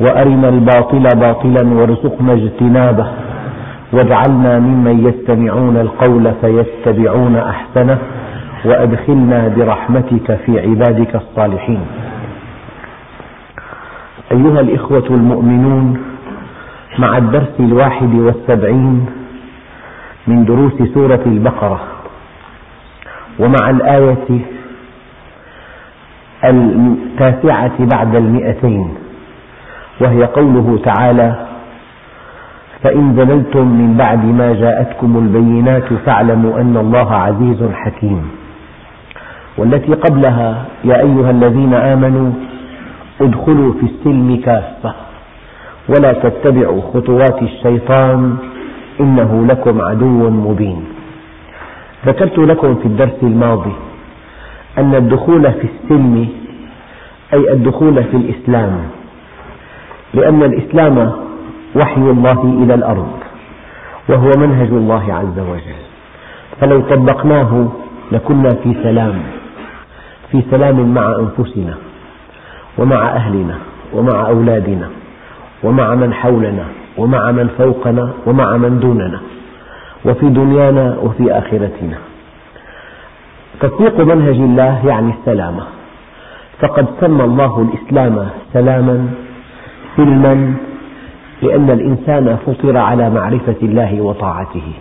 وأرنا الباطل باطلا وارزقنا اجتنابه. واجعلنا ممن يستمعون القول فيتبعون أحسنه وأدخلنا برحمتك في عبادك الصالحين. أيها الإخوة المؤمنون مع الدرس الواحد والسبعين من دروس سورة البقرة ومع الآية التاسعة بعد المئتين وهي قوله تعالى فإن زللتم من بعد ما جاءتكم البينات فاعلموا أن الله عزيز حكيم والتي قبلها يا أيها الذين آمنوا ادخلوا في السلم كافة ولا تتبعوا خطوات الشيطان إنه لكم عدو مبين ذكرت لكم في الدرس الماضي أن الدخول في السلم أي الدخول في الإسلام لأن الإسلام وحي الله إلى الأرض وهو منهج الله عز وجل. فلو طبقناه لكنا في سلام في سلام مع أنفسنا ومع أهلنا ومع أولادنا ومع من حولنا ومع من فوقنا ومع من دوننا وفي دنيانا وفي آخرتنا. تطبيق منهج الله يعني السلامة. فقد سمى الله الإسلام سلاما سلما لأن الإنسان فطر على معرفة الله وطاعته.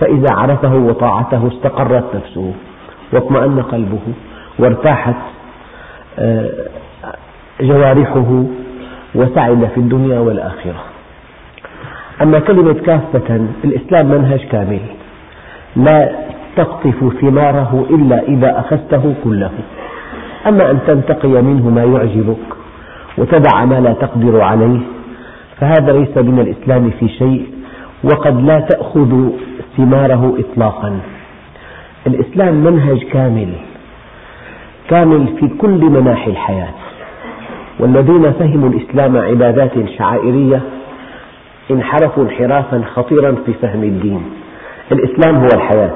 فإذا عرفه وطاعته استقرت نفسه واطمأن قلبه وارتاحت آه، جوارحه وسعد في الدنيا والآخرة. أما كلمة كافة الإسلام منهج كامل. لا تقطف ثماره إلا إذا أخذته كله. أما أن تنتقي منه ما يعجبك وتدع ما لا تقدر عليه فهذا ليس من الإسلام في شيء وقد لا تأخذ ثماره إطلاقا. الإسلام منهج كامل كامل في كل مناحي الحياة. والذين فهموا الإسلام عبادات شعائرية انحرفوا انحرافا خطيرا في فهم الدين. الإسلام هو الحياة.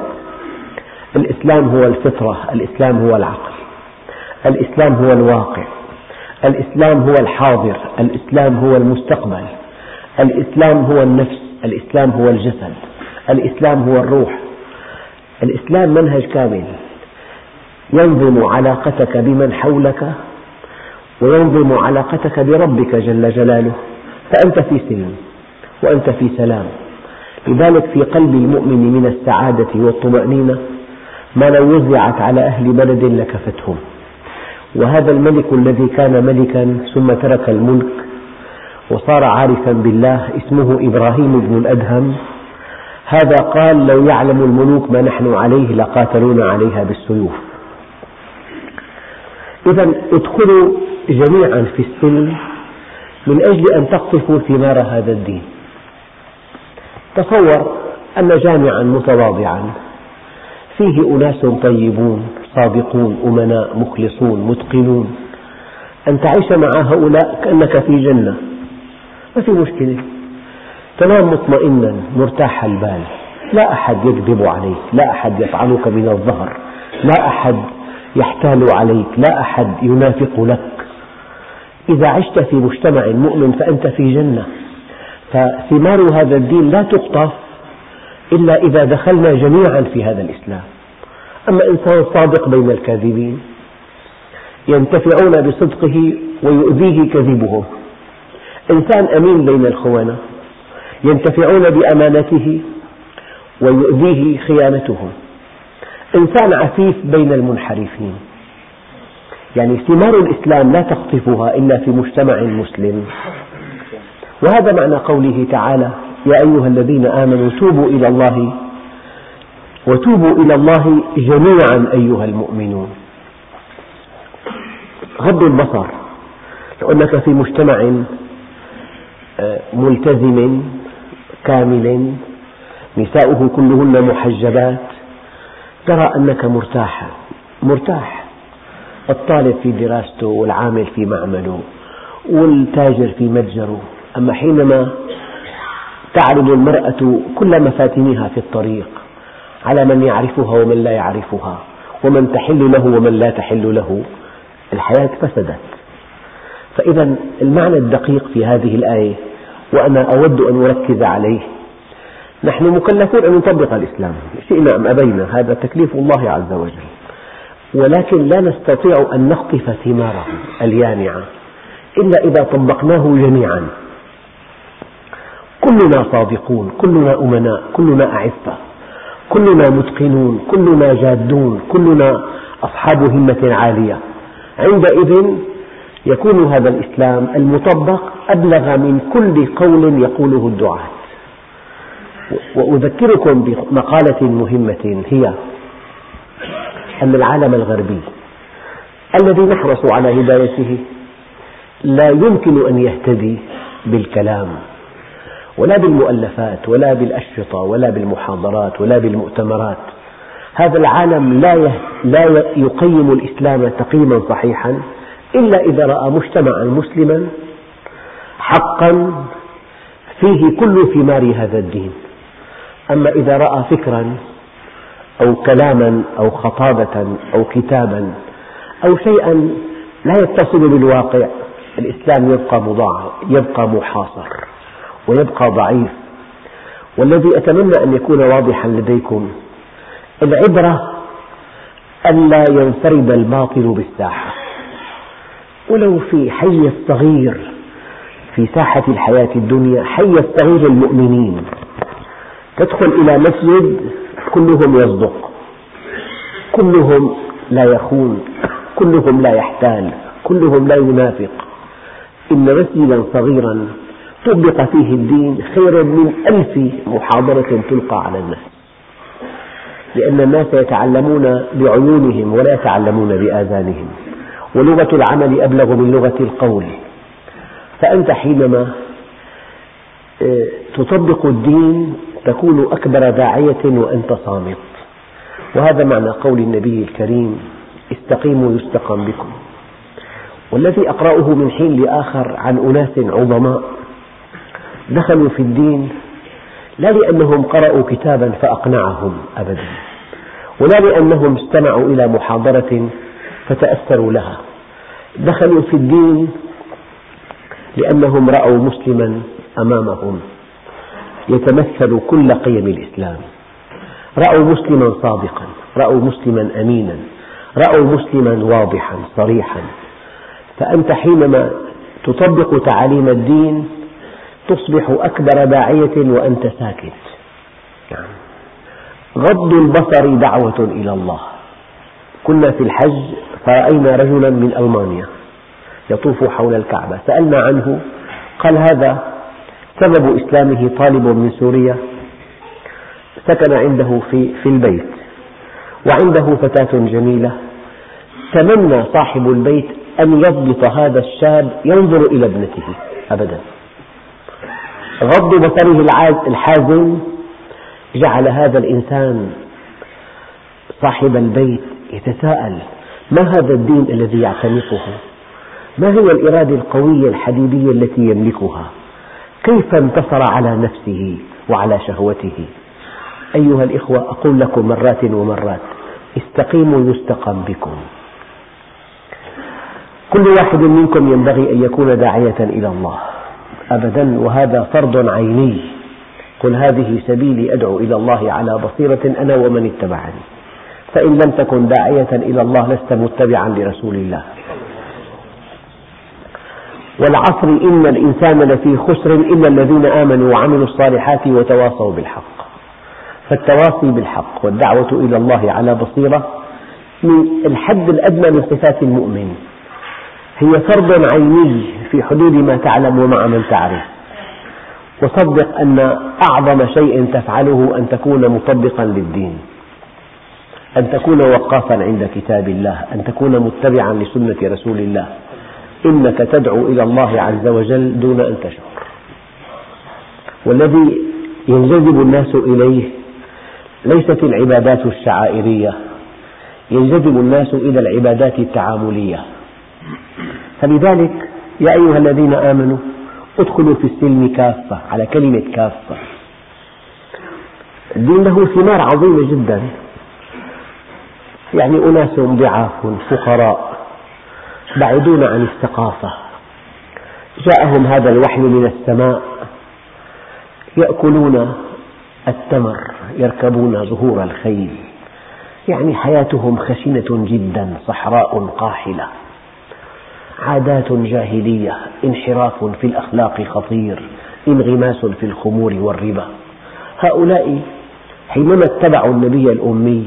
الإسلام هو الفطرة. الإسلام هو العقل. الإسلام هو الواقع. الإسلام هو الحاضر الإسلام هو المستقبل الإسلام هو النفس الإسلام هو الجسد الإسلام هو الروح. الإسلام منهج كامل. ينظم علاقتك بمن حولك وينظم علاقتك بربك جل جلاله. فأنت في سلم وأنت في سلام. لذلك في قلب المؤمن من السعادة والطمأنينة ما لو وزعت على أهل بلد لكفتهم. وهذا الملك الذي كان ملكا ثم ترك الملك وصار عارفا بالله اسمه إبراهيم بن الأدهم. هذا قال لو يعلم الملوك ما نحن عليه لقاتلونا عليها بالسيوف. إذا ادخلوا جميعا في السلم من أجل أن تقطفوا ثمار هذا الدين. تصور أن جامعا متواضعا فيه أناس طيبون صادقون أمناء مخلصون متقنون. أن تعيش مع هؤلاء كأنك في جنة. ما في مشكلة. تنام مطمئنا مرتاح البال. لا أحد يكذب عليك لا أحد يطعنك من الظهر لا أحد يحتال عليك لا أحد ينافق لك. إذا عشت في مجتمع مؤمن فأنت في جنة. فثمار هذا الدين لا تقطف إلا إذا دخلنا جميعا في هذا الإسلام. أما إنسان صادق بين الكاذبين ينتفعون بصدقه ويؤذيه كذبهم إنسان أمين بين الخونة ينتفعون بأمانته ويؤذيه خيانتهم إنسان عفيف بين المنحرفين. يعني ثمار الإسلام لا تقطفها إلا في مجتمع مسلم. وهذا معنى قوله تعالى يا أيها الذين آمنوا توبوا إلى الله وتوبوا إلى الله جميعا أيها المؤمنون. غض البصر لو أنك في مجتمع آه، ملتزم كامل نساؤه كلهن محجبات ترى أنك مرتاح مرتاح. الطالب في دراسته والعامل في معمله والتاجر في متجره. أما حينما تعرض المرأة كل مفاتنها في الطريق على من يعرفها ومن لا يعرفها ومن تحل له ومن لا تحل له. الحياة فسدت. فإذا المعنى الدقيق في هذه الآية وأنا أود أن أركز عليه نحن مكلفون أن نطبق الإسلام. شئنا أم أبينا هذا تكليف الله عز وجل. ولكن لا نستطيع أن نقطف ثماره اليانعة إلا إذا طبقناه جميعا. كلنا صادقون كلنا أمناء كلنا أعفة كلنا متقنون كلنا جادون كلنا أصحاب همة عالية. عندئذ يكون هذا الإسلام المطبق أبلغ من كل قول يقوله الدعاة. وأذكركم بمقالة مهمة هي أن العالم الغربي الذي نحرص على هدايته لا يمكن أن يهتدي بالكلام. ولا بالمؤلفات ولا بالأشرطة ولا بالمحاضرات ولا بالمؤتمرات. هذا العالم لا يقيم الإسلام تقييما صحيحا إلا إذا رأى مجتمعا مسلما حقا فيه كل ثمار هذا الدين. أما إذا رأى فكرا أو كلاما أو خطابة أو كتابا أو شيئا لا يتصل بالواقع الإسلام يبقى مضاعف يبقى محاصر. ويبقى ضعيف. والذي أتمنى أن يكون واضحا لديكم العبرة ألا ينفرد الباطل بالساحة. ولو في حي الصغير في ساحة الحياة الدنيا حي الصغير المؤمنين تدخل إلى مسجد كلهم يصدق كلهم لا يخون كلهم لا يحتال كلهم لا ينافق. إن مسجدا صغيرا طبق فيه الدين خير من ألف محاضرة تلقى على الناس. لأن الناس يتعلمون بعيونهم ولا يتعلمون بآذانهم ولغة العمل أبلغ من لغة القول. فأنت حينما آه، تطبق الدين تكون أكبر داعية وأنت صامت. وهذا معنى قول النبي الكريم استقيموا يستقم بكم والذي أقرأه من حين لآخر عن أناس عظماء دخلوا في الدين لا لأنهم قرأوا كتابا فأقنعهم أبدا ولا لأنهم استمعوا إلى محاضرة فتأثروا لها. دخلوا في الدين لأنهم رأوا مسلما أمامهم يتمثل كل قيم الإسلام. رأوا مسلما صادقا رأوا مسلما أمينا رأوا مسلما واضحا صريحا. فأنت حينما تطبق تعاليم الدين تصبح أكبر داعية وأنت ساكت. نعم. غض البصر دعوة إلى الله. كنا في الحج فرأينا رجلا من ألمانيا يطوف حول الكعبة. سألنا عنه قال هذا سبب إسلامه طالب من سوريا. سكن عنده في, في البيت. وعنده فتاة جميلة. تمنى صاحب البيت أن يضبط هذا الشاب ينظر إلى ابنته أبدا. غض بصره الحازم جعل هذا الإنسان صاحب البيت يتساءل ما هذا الدين الذي يعتنقه؟ ما هي الإرادة القوية الحديدية التي يملكها؟ كيف انتصر على نفسه وعلى شهوته؟ أيها الإخوة أقول لكم مرات ومرات استقيموا يستقم بكم. كل واحد منكم ينبغي أن يكون داعية إلى الله. أبدا وهذا فرض عيني. قل هذه سبيلي أدعو إلى الله على بصيرة أنا ومن اتبعني. فإن لم تكن داعية إلى الله لست متبعا لرسول الله. والعصر إن الإنسان لفي خسر إلا الذين آمنوا وعملوا الصالحات وتواصوا بالحق. فالتواصي بالحق والدعوة إلى الله على بصيرة من الحد الأدنى من صفات المؤمن. هي فرض عيني في حدود ما تعلم ومع من تعرف. وصدق أن أعظم شيء تفعله أن تكون مطبقا للدين. أن تكون وقافا عند كتاب الله. أن تكون متبعا لسنة رسول الله. إنك تدعو إلى الله عز وجل دون أن تشعر والذي ينجذب الناس إليه ليست العبادات الشعائرية. ينجذب الناس إلى العبادات التعاملية. فلذلك يا أيها الذين آمنوا ادخلوا في السلم كافة على كلمة كافة. الدين له ثمار عظيمة جدا. يعني أناس ضعاف فقراء بعيدون عن الثقافة. جاءهم هذا الوحي من السماء. يأكلون التمر يركبون ظهور الخيل. يعني حياتهم خشنة جدا صحراء قاحلة. عادات جاهلية انحراف في الأخلاق خطير انغماس في الخمور والربا. هؤلاء حينما اتبعوا النبي الأمي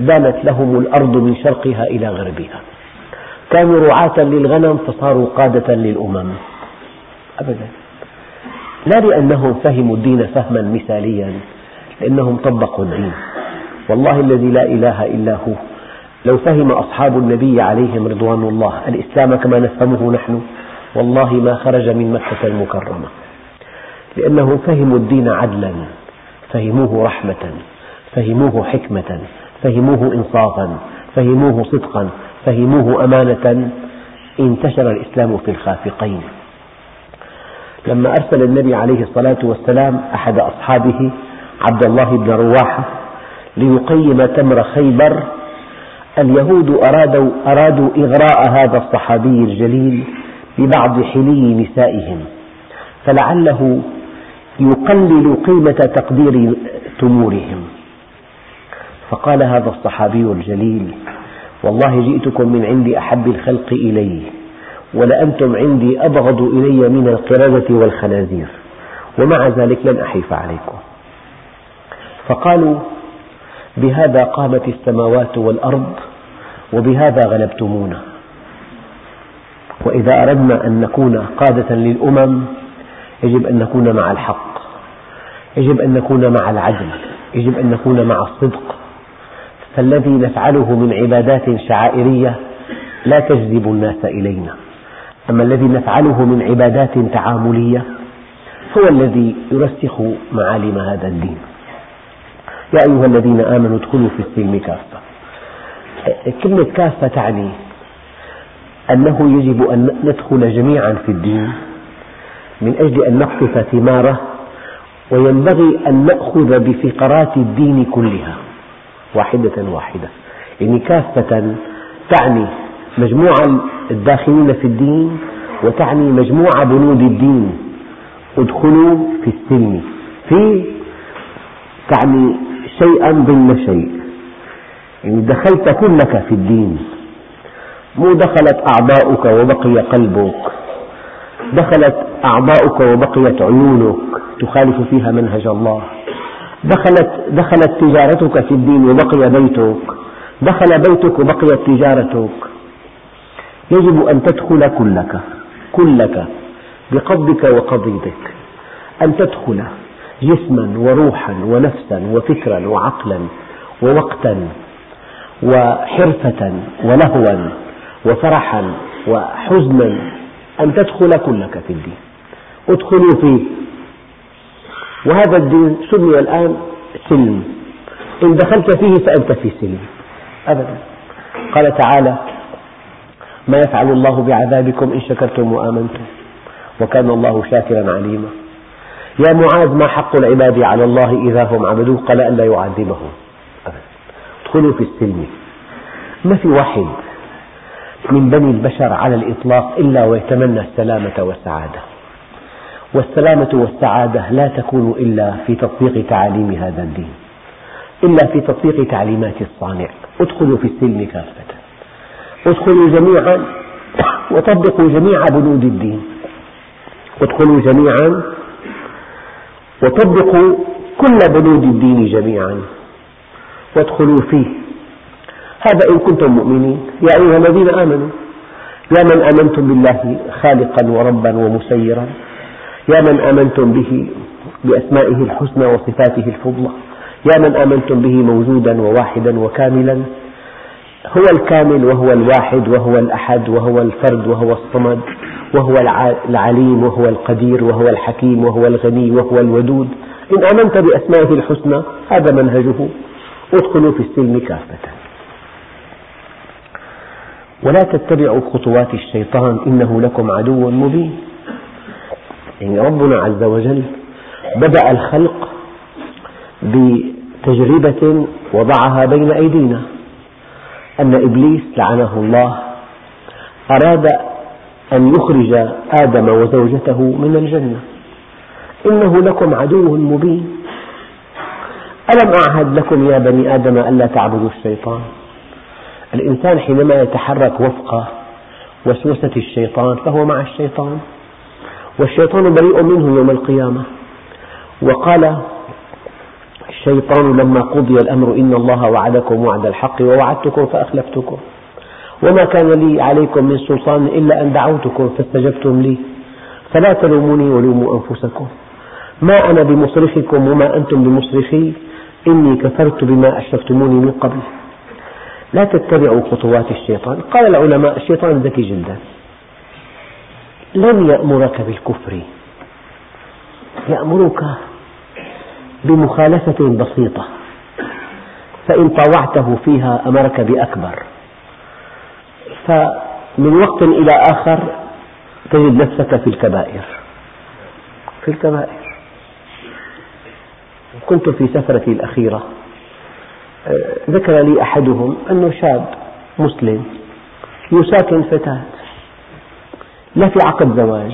دانت لهم الأرض من شرقها إلى غربها. كانوا رعاة للغنم فصاروا قادة للأمم. أبدا. لا لأنهم فهموا الدين فهما مثاليا لأنهم طبقوا الدين. والله الذي لا إله إلا هو. لو فهم أصحاب النبي عليهم رضوان الله الإسلام كما نفهمه نحن والله ما خرج من مكة المكرمة. لأنهم فهموا الدين عدلا فهموه رحمة فهموه حكمة فهموه إنصافا فهموه صدقا فهموه أمانة. انتشر الإسلام في الخافقين. لما أرسل النبي عليه الصلاة والسلام أحد أصحابه عبد الله بن رواحة ليقيم تمر خيبر اليهود أرادوا, أرادوا إغراء هذا الصحابي الجليل ببعض حلي نسائهم فلعله يقلل قيمة تقدير تمورهم. فقال هذا الصحابي الجليل والله جئتكم من عند أحب الخلق إلي ولأنتم عندي أبغض إلي من القردة والخنازير ومع ذلك لن أحيف عليكم. فقالوا بهذا قامت السماوات والأرض وبهذا غلبتمونا. وإذا أردنا أن نكون قادة للأمم يجب أن نكون مع الحق. يجب أن نكون مع العدل. يجب أن نكون مع الصدق. فالذي نفعله من عبادات شعائرية لا تجذب الناس إلينا. أما الذي نفعله من عبادات تعاملية هو الذي يرسخ معالم هذا الدين. يا أيها الذين آمنوا ادخلوا في السلم كافة. كلمة كافة تعني أنه يجب أن ندخل جميعا في الدين من أجل أن نقطف ثماره وينبغي أن نأخذ بفقرات الدين كلها. واحدة واحدة. يعني كافة تعني مجموع الداخلين في الدين وتعني مجموع بنود الدين. ادخلوا في السلم. في تعني شيئا ضمن شيء. يعني دخلت كلك في الدين. مو دخلت أعضاؤك وبقي قلبك. دخلت أعضاؤك وبقيت عيونك. تخالف فيها منهج الله. دخلت, دخلت تجارتك في الدين وبقي بيتك. دخل بيتك وبقيت تجارتك. يجب أن تدخل كلك. كلك. بقبضك وقبضك أن تدخل. جسما وروحا ونفسا وفكرا وعقلا ووقتا وحرفة ولهوا وفرحا وحزنا أن تدخل كلك في الدين. ادخلوا فيه وهذا الدين سمي الآن سلم. إن دخلت فيه فأنت في سلم. أبدا. قال تعالى ما يفعل الله بعذابكم إن شكرتم وآمنتم. وكان الله شاكرا عليما. يا معاذ ما حق العباد على الله إذا هم عبدوه؟ قال ألا يعذبهم. ادخلوا في السلم. ما في واحد من بني البشر على الإطلاق إلا ويتمنى السلامة والسعادة. والسلامة والسعادة لا تكون إلا في تطبيق تعاليم هذا الدين. إلا في تطبيق تعليمات الصانع. ادخلوا في السلم كافة. ادخلوا جميعا. وطبقوا جميع بنود الدين. ادخلوا جميعا. وطبقوا كل بنود الدين جميعا. وادخلوا فيه. هذا إن كنتم مؤمنين. يا أيها الذين آمنوا يا من آمنتم بالله خالقا وربا ومسيرا يا من آمنتم به بأسمائه الحسنى وصفاته الفضلى يا من آمنتم به موجودا وواحدا وكاملا هو الكامل وهو الواحد وهو الأحد وهو الفرد وهو الصمد. وهو العليم وهو القدير وهو الحكيم وهو الغني وهو الودود. إن آمنت بأسمائه الحسنى هذا منهجه. ادخلوا في السلم كافة. ولا تتبعوا خطوات الشيطان إنه لكم عدو مبين. يعني ربنا عز وجل بدأ الخلق بتجربة وضعها بين أيدينا. أن إبليس لعنه الله. أراد أن يخرج آدم وزوجته من الجنة. إنه لكم عدو مبين. ألم أعهد لكم يا بني آدم ألا تعبدوا الشيطان؟ الإنسان حينما يتحرك وفق وسوسة الشيطان فهو مع الشيطان. والشيطان بريء منه يوم القيامة. وقال الشيطان لما قضي الأمر إن الله وعدكم وعد الحق ووعدتكم فأخلفتكم. وما كان لي عليكم من سلطان إلا أن دعوتكم فاستجبتم لي. فلا تلوموني ولوموا أنفسكم. ما أنا بمصرخكم وما أنتم بمصرخي. إني كفرت بما أشركتموني من قبل. لا تتبعوا خطوات الشيطان. قال العلماء الشيطان ذكي جدا. لن يأمرك بالكفر. يأمرك بمخالفة بسيطة. فإن طاوعته فيها أمرك بأكبر. فمن وقت إلى آخر تجد نفسك في الكبائر. في الكبائر. كنت في سفرتي الأخيرة ذكر لي أحدهم أنه شاب مسلم يساكن فتاة. لا في عقد زواج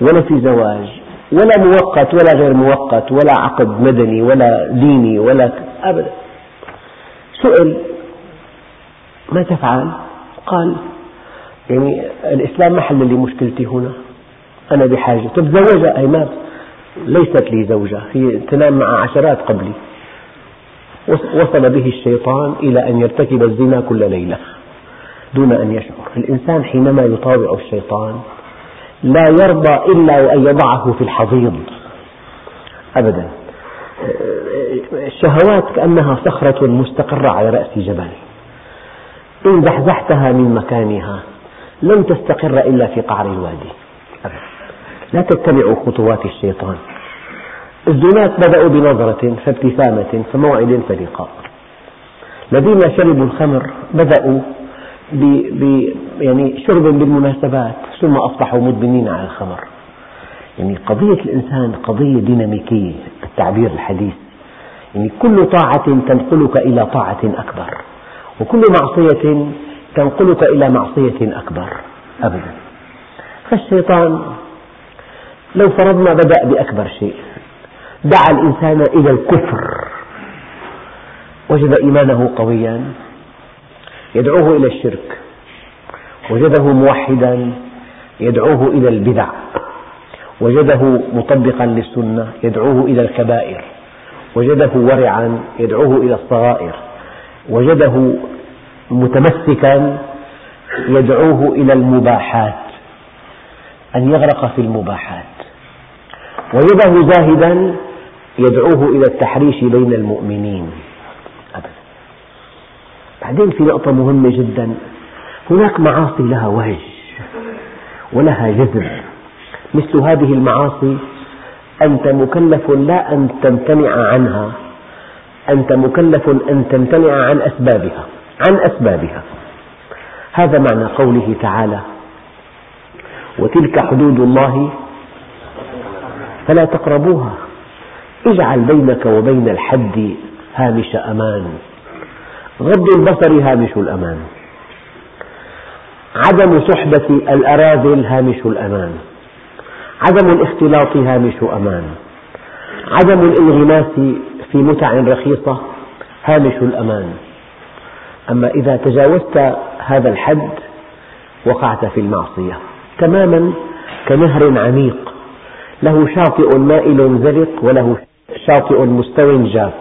ولا في زواج ولا مؤقت ولا غير مؤقت ولا عقد مدني ولا ديني ولا أبدا. سئل ما تفعل؟ قال يعني الإسلام ما حل لي مشكلتي هنا أنا بحاجة. تتزوجها أي ما ليست لي زوجة هي تنام مع عشرات قبلي. وصل به الشيطان إلى أن يرتكب الزنا كل ليلة دون أن يشعر. الإنسان حينما يطاوع الشيطان لا يرضى إلا أن يضعه في الحضيض. أبدا. الشهوات كأنها صخرة مستقرة على رأس جبل. إن زحزحتها من مكانها لن تستقر إلا في قعر الوادي. لا تتبعوا خطوات الشيطان. الزناة بدأوا بنظرة فابتسامة فموعد فلقاء. الذين شربوا الخمر بدأوا ب... ب... يعني شرب بالمناسبات ثم أصبحوا مدمنين على الخمر. يعني قضية الإنسان قضية ديناميكية التعبير الحديث. يعني كل طاعة تنقلك إلى طاعة أكبر. وكل معصية تنقلك إلى معصية أكبر أبدا. فالشيطان لو فرضنا بدأ بأكبر شيء دعا الإنسان إلى الكفر. وجد إيمانه قويا يدعوه إلى الشرك. وجده موحدا يدعوه إلى البدع. وجده مطبقا للسنة يدعوه إلى الكبائر. وجده ورعا يدعوه إلى الصغائر. وجده متمسكا يدعوه إلى المباحات أن يغرق في المباحات. وجده زاهدا يدعوه إلى التحريش بين المؤمنين. أبدا. بعدين في نقطة مهمة جدا. هناك معاصي لها وهج ولها جذب مثل هذه المعاصي أنت مكلف لا أن تمتنع عنها أنت مكلف أن تمتنع عن أسبابها. عن أسبابها. هذا معنى قوله تعالى وتلك حدود الله فلا تقربوها. اجعل بينك وبين الحد هامش أمان. غض البصر هامش الأمان. عدم صحبة الأراذل هامش الأمان. عدم الاختلاط هامش أمان. عدم الانغماس في متع رخيصة هامش الأمان. أما إذا تجاوزت هذا الحد وقعت في المعصية تماما كنهر عميق له شاطئ مائل زلق وله شاطئ مستو جاف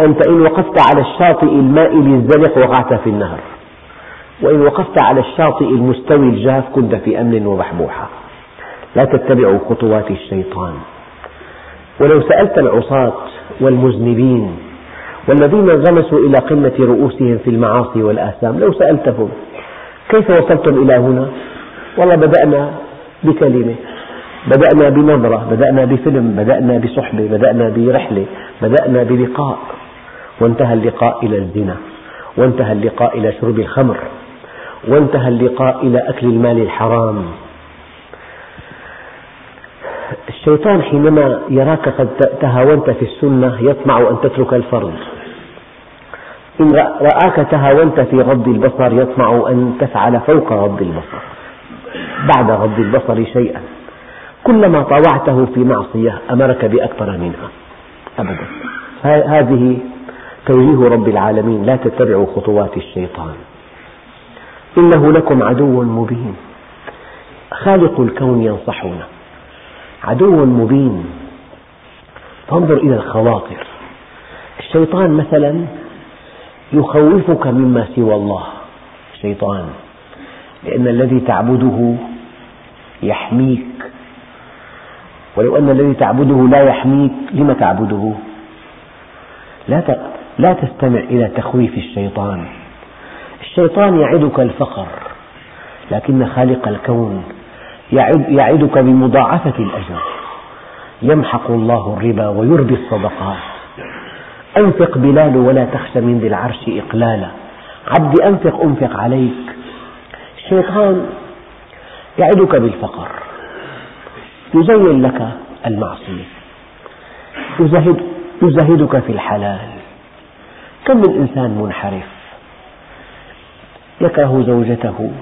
أنت إن وقفت على الشاطئ المائل الزلق وقعت في النهر وإن وقفت على الشاطئ المستوي الجاف كنت في أمن وبحبوحة لا تتبعوا خطوات الشيطان. ولو سألت العصاة والمذنبين والذين انغمسوا إلى قمة رؤوسهم في المعاصي والآثام لو سألتهم كيف وصلتم إلى هنا؟ والله بدأنا بكلمة بدأنا بنظرة بدأنا بفيلم بدأنا بصحبة بدأنا برحلة بدأنا بلقاء. وانتهى اللقاء إلى الزنا وانتهى اللقاء إلى شرب الخمر وانتهى اللقاء إلى أكل المال الحرام. الشيطان حينما يراك قد تهاونت في السنة يطمع أن تترك الفرض إن رآك تهاونت في غض البصر يطمع أن تفعل فوق غض البصر بعد غض البصر شيئا. كلما طاوعته في معصية أمرك بأكثر منها. أبدا. هذه توجيه رب العالمين لا تتبعوا خطوات الشيطان. إنه لكم عدو مبين. خالق الكون ينصحنا عدو مبين. فانظر إلى الخواطر. الشيطان مثلا يخوفك مما سوى الله. الشيطان لأن الذي تعبده يحميك. ولو أن الذي تعبده لا يحميك لم تعبده؟ لا لا تستمع إلى تخويف الشيطان. الشيطان يعدك الفقر لكن خالق الكون يعدك بمضاعفة الأجر. يمحق الله الربا ويربي الصدقات. أنفق بلال ولا تخش من ذي العرش إقلالا. عبدي أنفق أنفق عليك. الشيطان يعدك بالفقر. يزين لك المعصية. يزهد يزهدك في الحلال. كم من إنسان منحرف. يكره زوجته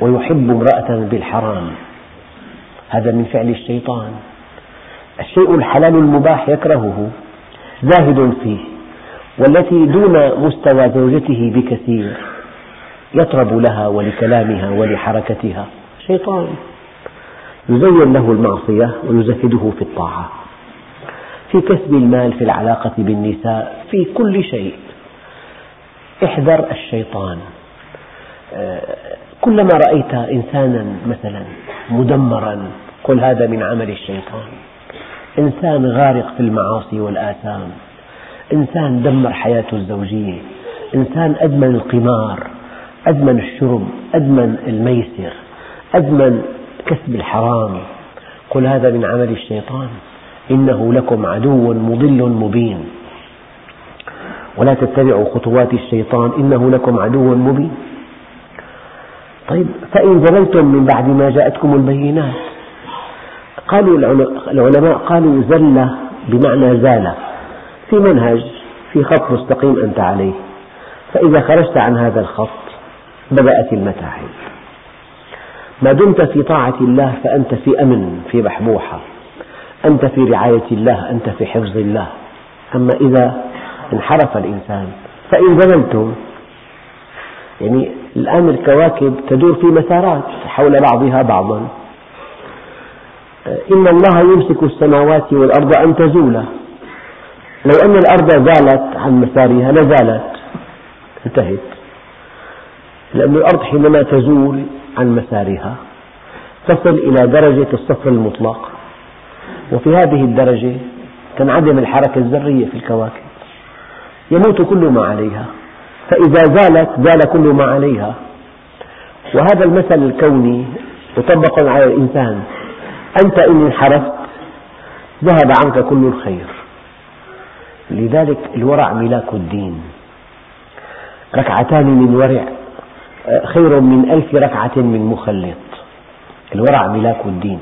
ويحب امرأة بالحرام. هذا من فعل الشيطان. الشيء الحلال المباح يكرهه زاهد فيه والتي دون مستوى زوجته بكثير يطرب لها ولكلامها ولحركتها. شيطان. يزين له المعصية ويزهده في الطاعة. في كسب المال في العلاقة بالنساء في كل شيء. احذر الشيطان. كلما رأيت إنسانا مثلا مدمرا قل هذا من عمل الشيطان. إنسان غارق في المعاصي والآثام. إنسان دمر حياته الزوجية إنسان أدمن القمار أدمن الشرب أدمن الميسر أدمن كسب الحرام. قل هذا من عمل الشيطان. إنه لكم عدو مضل مبين. ولا تتبعوا خطوات الشيطان. إنه لكم عدو مبين. طيب فإن زللتم من بعد ما جاءتكم البينات قالوا العلماء قالوا زل بمعنى زال في منهج في خط مستقيم أنت عليه فإذا خرجت عن هذا الخط بدأت المتاعب ما دمت في طاعة الله فأنت في أمن في بحبوحة أنت في رعاية الله أنت في حفظ الله. أما إذا انحرف الإنسان فإن زللتم يعني الآن الكواكب تدور في مسارات حول بعضها بعضا. إن الله يمسك السماوات والأرض أن تزولا. لو أن الأرض زالت عن مسارها لزالت. انتهت. لأن الأرض حينما تزول عن مسارها تصل إلى درجة الصفر المطلق. وفي هذه الدرجة تنعدم الحركة الذرية في الكواكب. يموت كل ما عليها. فإذا زالت زال كل ما عليها. وهذا المثل الكوني مطبق على الإنسان. أنت إن انحرفت ذهب عنك كل الخير. لذلك الورع ملاك الدين. ركعتان من ورع خير من ألف ركعة من مخلط. الورع ملاك الدين.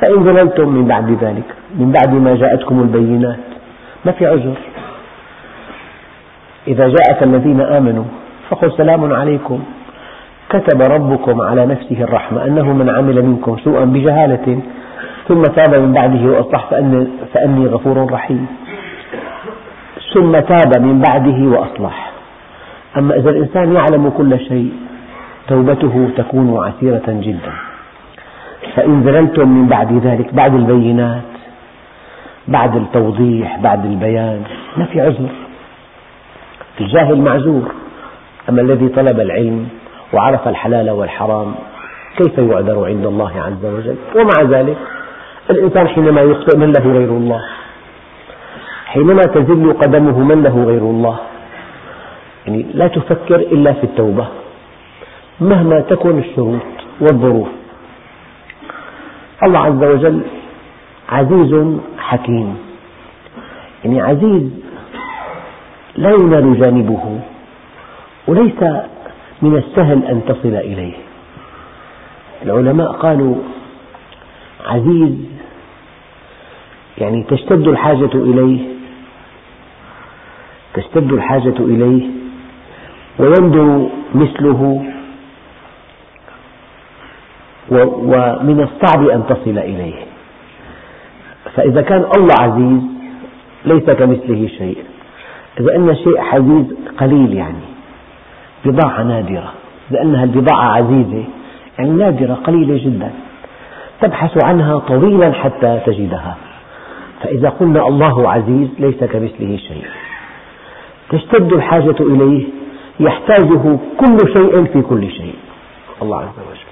فإن زللتم من بعد ذلك من بعد ما جاءتكم البينات ما في عذر. إذا جاءك الذين آمنوا فقل سلام عليكم. كتب ربكم على نفسه الرحمة أنه من عمل منكم سوءا بجهالة ثم تاب من بعده وأصلح فأني غفور رحيم. ثم تاب من بعده وأصلح. أما إذا الإنسان يعلم كل شيء توبته تكون عسيرة جدا. فإن زللتم من بعد ذلك بعد البينات بعد التوضيح بعد البيان ما في عذر. الجاهل معذور أما الذي طلب العلم وعرف الحلال والحرام كيف يعذر عند الله عز وجل؟ ومع ذلك الإنسان حينما يخطئ من له غير الله حينما تزل قدمه من له غير الله يعني لا تفكر إلا في التوبة مهما تكن الشروط والظروف. الله عز وجل عزيز حكيم. يعني عزيز لا ينال جانبه وليس من السهل أن تصل إليه. العلماء قالوا عزيز يعني تشتد الحاجة إليه تشتد الحاجة إليه ويندر مثله ومن الصعب أن تصل إليه. فإذا كان الله عزيز ليس كمثله شيء. إذا أن شيء عزيز قليل يعني. بضاعة نادرة. إذا أنها البضاعة عزيزة. يعني نادرة قليلة جدا. تبحث عنها طويلا حتى تجدها. فإذا قلنا الله عزيز ليس كمثله شيء. تشتد الحاجة إليه يحتاجه كل شيء في كل شيء. الله عز وجل.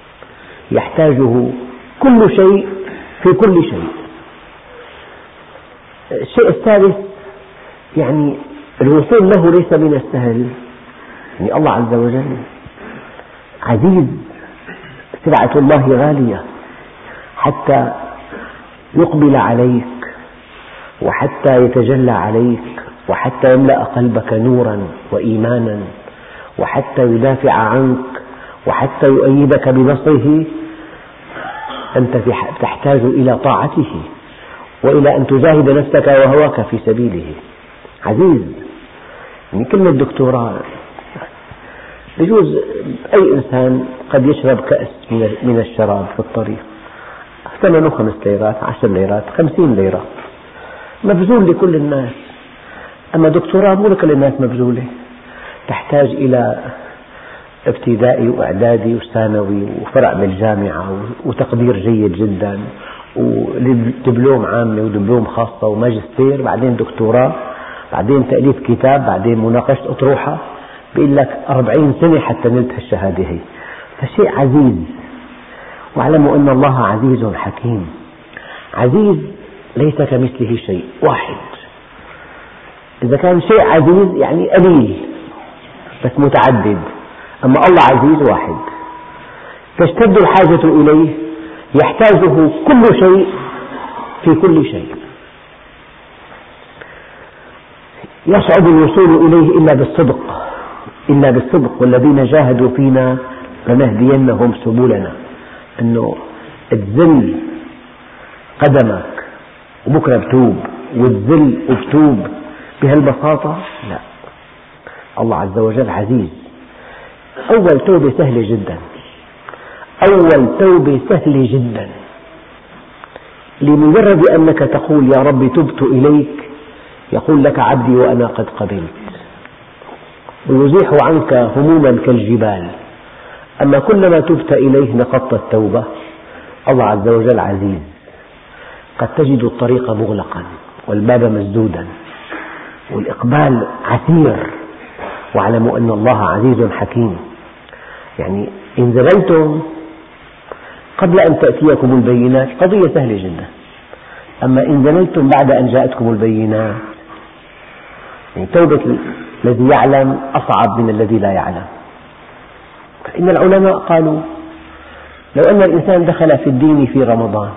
يحتاجه كل شيء في كل شيء. الشيء الثالث يعني الوصول له ليس من السهل. يعني الله عز وجل عزيز سلعة الله غالية حتى يقبل عليك وحتى يتجلى عليك وحتى يملأ قلبك نورا وإيمانا وحتى يدافع عنك وحتى يؤيدك بنصره. أنت تحتاج إلى طاعته وإلى أن تجاهد نفسك وهواك في سبيله. عزيز. يعني كلمة دكتوراه يجوز أي إنسان قد يشرب كأس من الشراب في الطريق. ثمنه خمس ليرات عشر ليرات خمسين ليرة. مبذول لكل الناس. أما دكتوراه مو لكل الناس مبذولة. تحتاج إلى ابتدائي وإعدادي وثانوي وفرع بالجامعة وتقدير جيد جدا ودبلوم عامة ودبلوم خاصة وماجستير بعدين دكتوراه. بعدين تأليف كتاب بعدين مناقشة أطروحة بيقول لك أربعين سنة حتى نلت هالشهادة هي. فشيء عزيز. واعلموا أن الله عزيز حكيم. عزيز ليس كمثله شيء واحد. إذا كان شيء عزيز يعني قليل بس متعدد. أما الله عزيز واحد. تشتد الحاجة إليه يحتاجه كل شيء في كل شيء. يصعب الوصول إليه إلا بالصدق إلا بالصدق والذين جاهدوا فينا لنهدينهم سبلنا. أنه تذل قدمك وبكرة بتوب وتذل وبتوب بهالبساطة لا. الله عز وجل عزيز. أول توبة سهلة جدا. أول توبة سهلة جدا. لمجرد أنك تقول يا رب تبت إليك يقول لك عبدي وأنا قد قبلت. ويزيح عنك هموما كالجبال. أما كلما تبت إليه نقضت التوبة. الله عز وجل عزيز. قد تجد الطريق مغلقا والباب مسدودا. والإقبال عسير واعلموا أن الله عزيز حكيم. يعني إن زللتم قبل أن تأتيكم البينات قضية سهلة جدا أما إن زللتم بعد أن جاءتكم البينات يعني توبة الذي يعلم أصعب من الذي لا يعلم. فإن العلماء قالوا لو أن الإنسان دخل في الدين في رمضان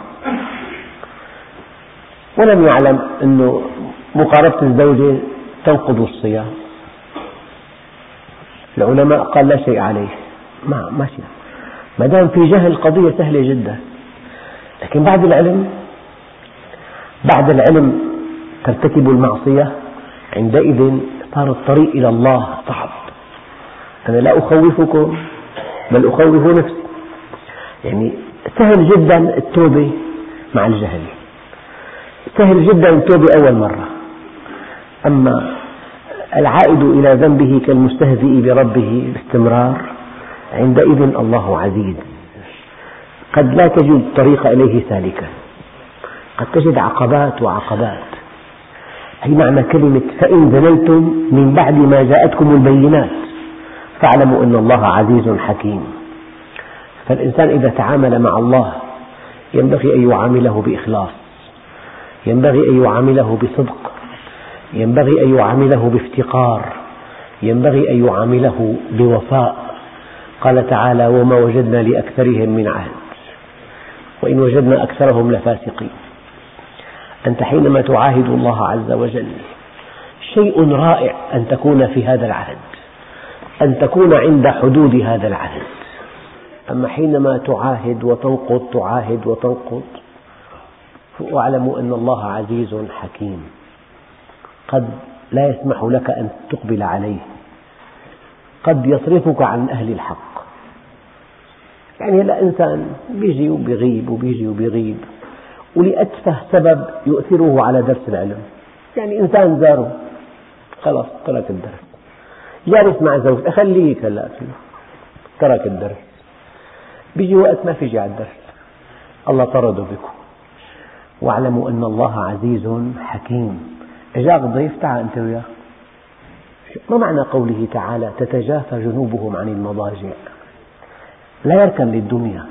ولم يعلم أن مقاربة الزوجة تنقض الصيام العلماء قال لا شيء عليه. ما ماشي ما دام في جهل قضية سهلة جدا. لكن بعد العلم بعد العلم ترتكب المعصية عندئذ صار الطريق إلى الله صعب. أنا لا أخوفكم بل أخوف نفسي. يعني سهل جدا التوبة مع الجهل. سهل جدا التوبة أول مرة. أما العائد إلى ذنبه كالمستهزئ بربه باستمرار عندئذ الله عزيز. قد لا تجد الطريق إليه سالكا. قد تجد عقبات وعقبات. أي معنى كلمة فإن زللتم من بعد ما جاءتكم البينات. فاعلموا أن الله عزيز حكيم. فالإنسان إذا تعامل مع الله ينبغي أن يعامله بإخلاص ينبغي أن يعامله بصدق ينبغي أن يعامله بافتقار ينبغي أن يعامله بوفاء. قال تعالى وما وجدنا لأكثرهم من عهد. وإن وجدنا أكثرهم لفاسقين. أنت حينما تعاهد الله عز وجل شيء رائع أن تكون في هذا العهد أن تكون عند حدود هذا العهد. أما حينما تعاهد وتنقض تعاهد وتنقض واعلموا أن الله عزيز حكيم. قد لا يسمح لك أن تقبل عليه. قد يصرفك عن أهل الحق. يعني هلا إنسان بيجي وبيغيب وبيجي وبيغيب. ولأتفه سبب يؤثره على درس العلم. يعني إنسان زاره خلاص ترك الدرس. جالس مع زوجته خليك هلا ترك الدرس. بيجي وقت ما فيجي على الدرس. الله طرده بكم. واعلموا أن الله عزيز حكيم. إجاك ضيف تعال أنت وياه. ما معنى قوله تعالى تتجافى جنوبهم عن المضاجع؟ لا يركن للدنيا.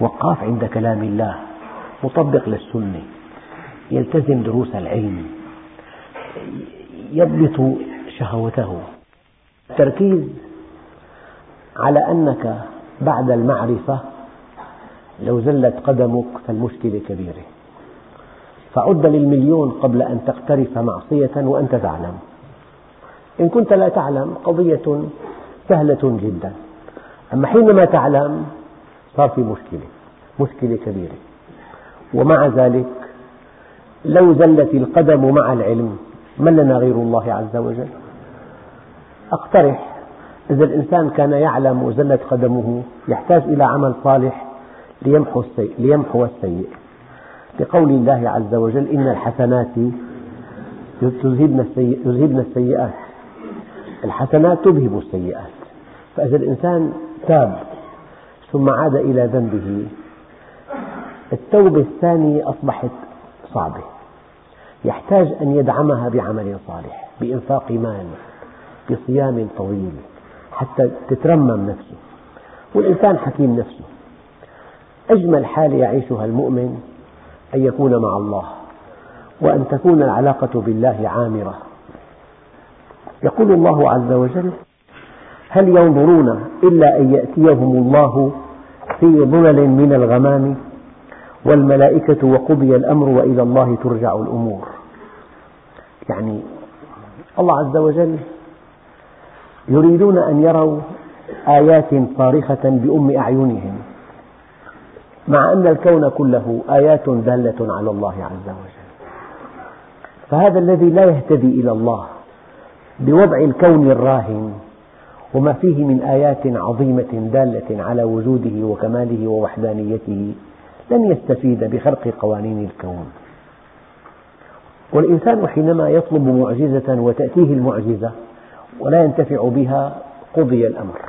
وقاف عند كلام الله. مطبق للسنة يلتزم دروس العلم يضبط شهوته. التركيز على أنك بعد المعرفة لو زلت قدمك فالمشكلة كبيرة. فعد للمليون قبل أن تقترف معصية وأنت تعلم إن كنت لا تعلم قضية سهلة جدا. أما حينما تعلم صار في مشكلة مشكلة كبيرة. ومع ذلك لو زلت القدم مع العلم من لنا غير الله عز وجل؟ أقترح إذا الإنسان كان يعلم وزلت قدمه يحتاج إلى عمل صالح ليمحو السيء, ليمحو السيء. لقول الله عز وجل إن الحسنات يذهبن السيئات. الحسنات تذهب السيئات. فإذا الإنسان تاب ثم عاد إلى ذنبه التوبة الثانية أصبحت صعبة. يحتاج أن يدعمها بعمل صالح بإنفاق مال بصيام طويل حتى تترمم نفسه والإنسان حكيم نفسه. أجمل حالة يعيشها المؤمن أن يكون مع الله وأن تكون العلاقة بالله عامرة. يقول الله عز وجل هل ينظرون إلا أن يأتيهم الله في ظلل من الغمام والملائكة وقضي الأمر وإلى الله ترجع الأمور. يعني الله عز وجل يريدون أن يروا آيات صارخة بأم أعينهم مع أن الكون كله آيات دالة على الله عز وجل. فهذا الذي لا يهتدي إلى الله بوضع الكون الراهن وما فيه من آيات عظيمة دالة على وجوده وكماله ووحدانيته لن يستفيد بخلق قوانين الكون. والإنسان حينما يطلب معجزة وتأتيه المعجزة ولا ينتفع بها قضي الأمر.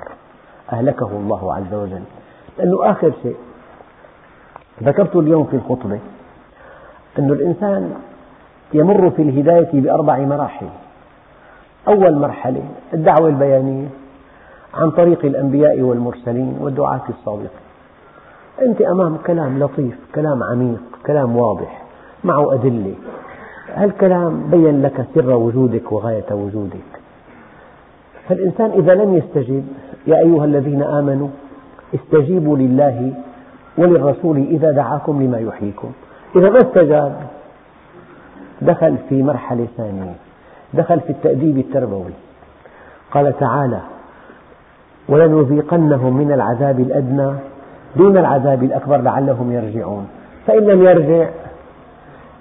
أهلكه الله عز وجل. لأنه آخر شيء. ذكرت اليوم في الخطبة أن الإنسان يمر في الهداية بأربع مراحل. أول مرحلة الدعوة البيانية عن طريق الأنبياء والمرسلين والدعاة الصادقين أنت أمام كلام لطيف كلام عميق كلام واضح معه أدلة. هالكلام بين لك سر وجودك وغاية وجودك. فالإنسان إذا لم يستجب يا أيها الذين آمنوا استجيبوا لله وللرسول إذا دعاكم لما يحييكم. إذا ما استجاب دخل في مرحلة ثانية دخل في التأديب التربوي. قال تعالى ولنذيقنهم من العذاب الأدنى دون العذاب الأكبر لعلهم يرجعون. فإن لم يرجع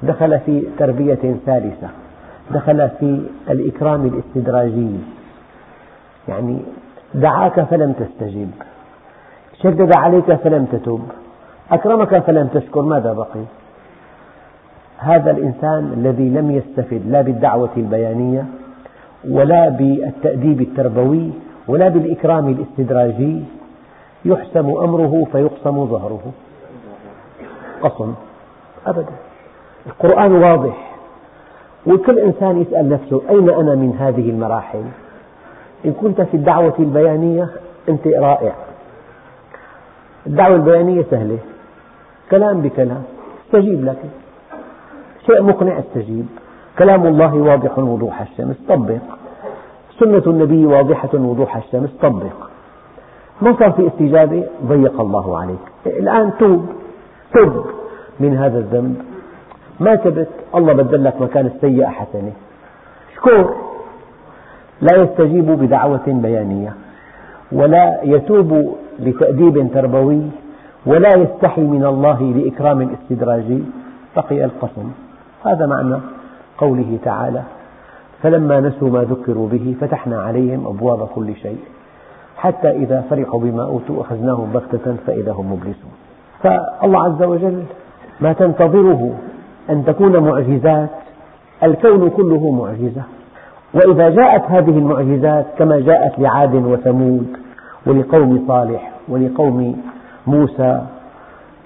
دخل في تربية ثالثة. دخل في الإكرام الاستدراجي. يعني دعاك فلم تستجب. شدد عليك فلم تتب أكرمك فلم تشكر ماذا بقي؟ هذا الإنسان الذي لم يستفد لا بالدعوة البيانية ولا بالتأديب التربوي ولا بالإكرام الاستدراجي يحسم أمره فيقسم ظهره. قسم. أبدا. القرآن واضح. وكل إنسان يسأل نفسه أين أنا من هذه المراحل؟ إن كنت في الدعوة البيانية أنت رائع. الدعوة البيانية سهلة. كلام بكلام. استجيب لك. شيء مقنع استجيب. كلام الله واضح وضوح الشمس. طبق. سنة النبي واضحة وضوح الشمس. طبق. ما صار في استجابة ضيق الله عليك. الآن توب تب من هذا الذنب. ما تبت الله بدل لك مكان السيئة حسنة. اشكر لا يستجيب بدعوة بيانية ولا يتوب لتأديب تربوي ولا يستحي من الله لإكرام استدراجي. بقي القسم. هذا معنى قوله تعالى فلما نسوا ما ذكروا به فتحنا عليهم أبواب كل شيء. حتى إذا فرحوا بما أوتوا أخذناهم بغتة فإذا هم مبلسون. فالله عز وجل ما تنتظره أن تكون معجزات الكون كله معجزة. وإذا جاءت هذه المعجزات كما جاءت لعاد وثمود ولقوم صالح ولقوم موسى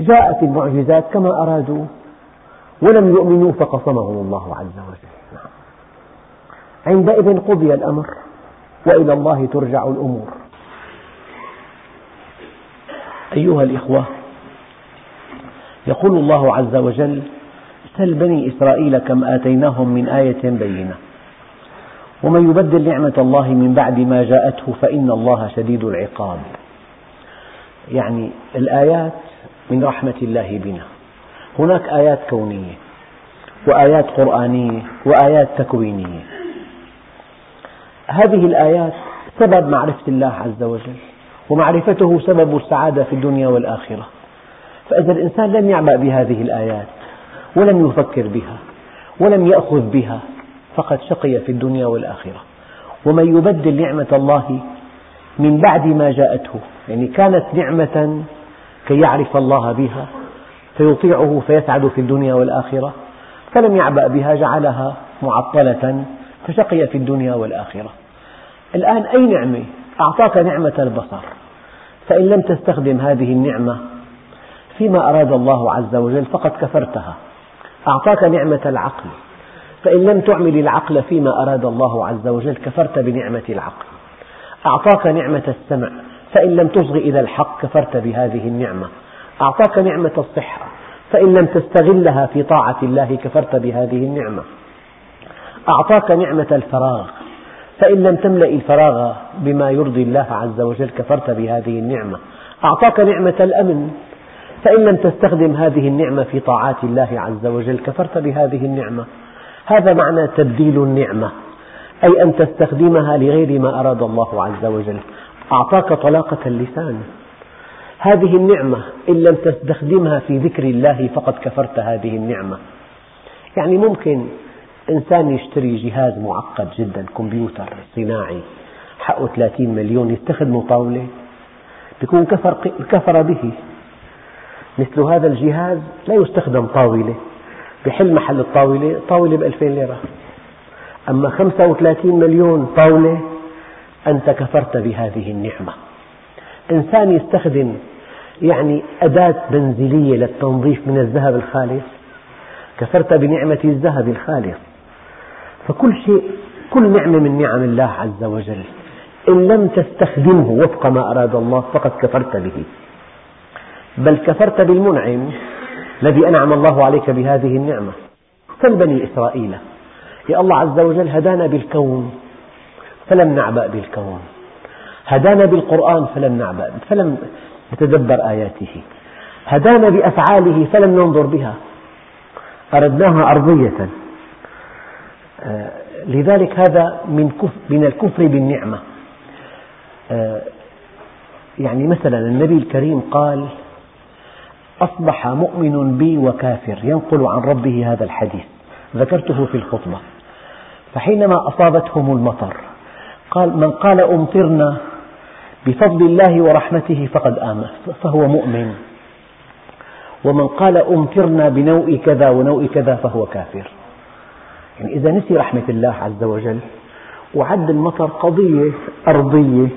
جاءت المعجزات كما أرادوا ولم يؤمنوا فقصمهم الله عز وجل. عندئذ قضي الأمر وإلى الله ترجع الأمور. أيها الإخوة يقول الله عز وجل سل بني إسرائيل كم آتيناهم من آية بينة. ومن يبدل نعمة الله من بعد ما جاءته فإن الله شديد العقاب. يعني الآيات من رحمة الله بنا. هناك آيات كونية وآيات قرآنية وآيات تكوينية. هذه الآيات سبب معرفة الله عز وجل. ومعرفته سبب السعادة في الدنيا والآخرة. فإذا الإنسان لم يعبأ بهذه الآيات ولم يفكر بها ولم يأخذ بها فقد شقي في الدنيا والآخرة. ومن يبدل نعمة الله من بعد ما جاءته يعني كانت نعمة كي يعرف الله بها فيطيعه فيسعد في الدنيا والآخرة. فلم يعبأ بها جعلها معطلة فشقي في الدنيا والآخرة. الآن أي نعمة؟ أعطاك نعمة البصر. فإن لم تستخدم هذه النعمة فيما أراد الله عز وجل فقد كفرتها. أعطاك نعمة العقل فإن لم تعمل العقل فيما أراد الله عز وجل كفرت بنعمة العقل. أعطاك نعمة السمع فإن لم تصغ إلى الحق كفرت بهذه النعمة. أعطاك نعمة الصحة فإن لم تستغلها في طاعة الله كفرت بهذه النعمة. أعطاك نعمة الفراغ فإن لم تملأ الفراغ بما يرضي الله عز وجل كفرت بهذه النعمة. أعطاك نعمة الأمن. فإن لم تستخدم هذه النعمة في طاعات الله عز وجل كفرت بهذه النعمة. هذا معنى تبديل النعمة أي أن تستخدمها لغير ما أراد الله عز وجل. أعطاك طلاقة اللسان. هذه النعمة إن لم تستخدمها في ذكر الله فقد كفرت هذه النعمة. يعني ممكن إنسان يشتري جهاز معقد جدا كمبيوتر صناعي حقه 30 مليون يستخدمه طاولة يكون كفر, كفر به. مثل هذا الجهاز لا يستخدم طاولة. بحل محل الطاولة طاولة بألفين ليرة. أما 35 مليون طاولة أنت كفرت بهذه النعمة. إنسان يستخدم يعني أداة منزلية للتنظيف من الذهب الخالص. كفرت بنعمة الذهب الخالص. فكل شيء كل نعمة من نعم الله عز وجل. إن لم تستخدمه وفق ما أراد الله فقد كفرت به. بل كفرت بالمنعم الذي أنعم الله عليك بهذه النعمة. سل بني إسرائيل؟ يا الله عز وجل هدانا بالكون فلم نعبأ بالكون. هدانا بالقرآن فلم نعبأ فلم نتدبر آياته. هدانا بأفعاله فلم ننظر بها. أردناها أرضية. لذلك هذا من, من الكفر بالنعمة. آه، يعني مثلا النبي الكريم قال أصبح مؤمن بي وكافر ينقل عن ربه هذا الحديث. ذكرته في الخطبة. فحينما أصابتهم المطر قال من قال أمطرنا بفضل الله ورحمته فقد آمن فهو مؤمن. ومن قال أمطرنا بنوء كذا ونوء كذا فهو كافر. يعني إذا نسي رحمة الله عز وجل وعد المطر قضية أرضية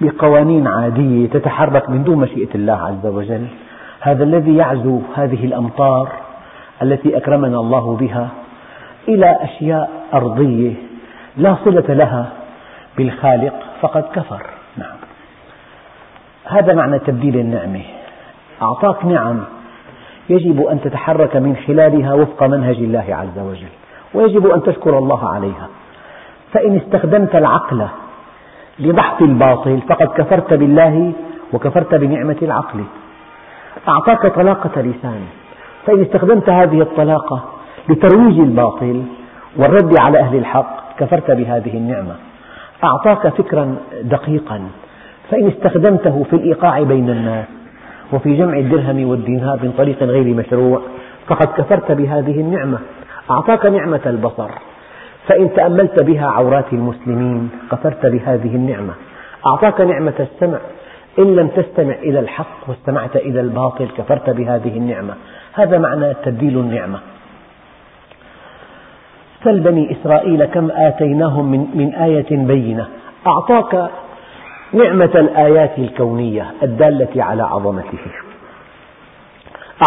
بقوانين عادية تتحرك من دون مشيئة الله عز وجل هذا الذي يعزو هذه الأمطار التي أكرمنا الله بها إلى أشياء أرضية لا صلة لها بالخالق فقد كفر. نعم. هذا معنى تبديل النعمة. أعطاك نعم يجب أن تتحرك من خلالها وفق منهج الله عز وجل. ويجب أن تشكر الله عليها. فإن استخدمت العقل لمحق الباطل فقد كفرت بالله وكفرت بنعمة العقل. أعطاك طلاقة لسان. فإن استخدمت هذه الطلاقة لترويج الباطل والرد على أهل الحق كفرت بهذه النعمة. أعطاك فكرا دقيقا. فإن استخدمته في الإيقاع بين الناس وفي جمع الدرهم والدينار من طريق غير مشروع فقد كفرت بهذه النعمة. أعطاك نعمة البصر. فإن تأملت بها عورات المسلمين كفرت بهذه النعمة. أعطاك نعمة السمع. إن لم تستمع إلى الحق واستمعت إلى الباطل كفرت بهذه النعمة. هذا معنى تبديل النعمة. سل بني إسرائيل كم آتيناهم من, من آية بينة. أعطاك نعمة الآيات الكونية الدالة على عظمته.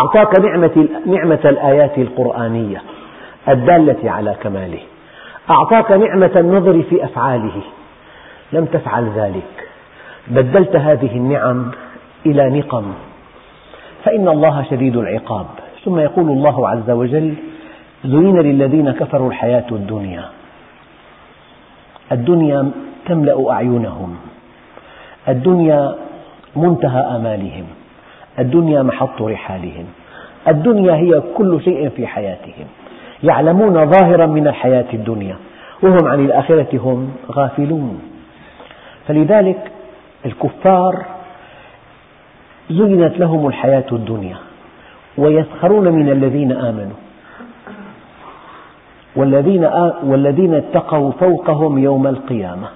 أعطاك نعمة, نعمة الآيات القرآنية. الدالة على كماله. أعطاك نعمة النظر في أفعاله. لم تفعل ذلك. بدلت هذه النعم إلى نقم. فإن الله شديد العقاب. ثم يقول الله عز وجل زين للذين كفروا الحياة الدنيا. الدنيا تملأ أعينهم. الدنيا منتهى آمالهم. الدنيا محط رحالهم. الدنيا هي كل شيء في حياتهم. يعلمون ظاهرا من الحياة الدنيا وهم عن الآخرة هم غافلون. فلذلك الكفار زينت لهم الحياة الدنيا ويسخرون من الذين آمنوا. والذين, والذين اتقوا فوقهم يوم القيامة.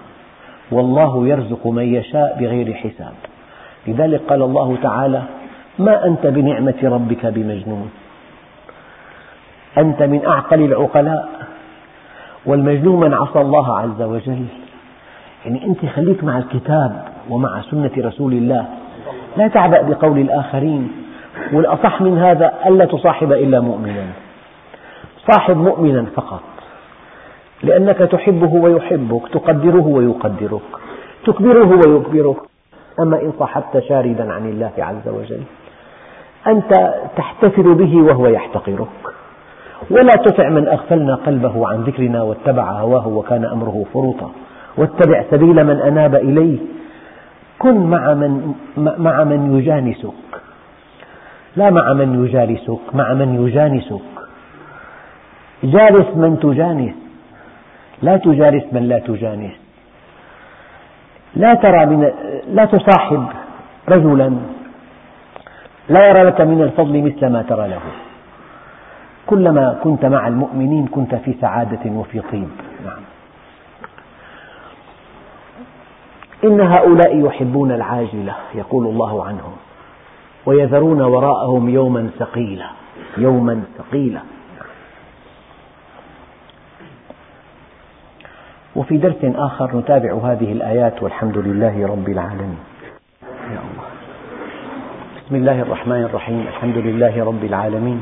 والله يرزق من يشاء بغير حساب. لذلك قال الله تعالى ما أنت بنعمة ربك بمجنون. أنت من أعقل العقلاء. والمجنون من عصى الله عز وجل. يعني أنت خليك مع الكتاب ومع سنة رسول الله. لا تعبأ بقول الآخرين. والأصح من هذا ألا تصاحب إلا مؤمنا. صاحب مؤمنا فقط. لأنك تحبه ويحبك تقدره ويقدرك تكبره ويكبرك. أما إن صاحبت شاردا عن الله عز وجل أنت تحتفل به وهو يحتقرك. ولا تطع من أغفلنا قلبه عن ذكرنا واتبع هواه وكان أمره فرطا واتبع سبيل من أناب إليه. كن مع من, مع من يجانسك. لا مع من يجالسك مع من يجانسك. جالس من تجانس. لا تجالس من لا تجانس. لا ترى من لا تصاحب رجلا. لا يرى لك من الفضل مثل ما ترى له. كلما كنت مع المؤمنين كنت في سعادة وفي طيب. نعم. إن هؤلاء يحبون العاجلة يقول الله عنهم ويذرون وراءهم يوما ثقيلا يوما ثقيلا. وفي درس آخر نتابع هذه الآيات والحمد لله رب العالمين. يا الله. بسم الله الرحمن الرحيم الحمد لله رب العالمين.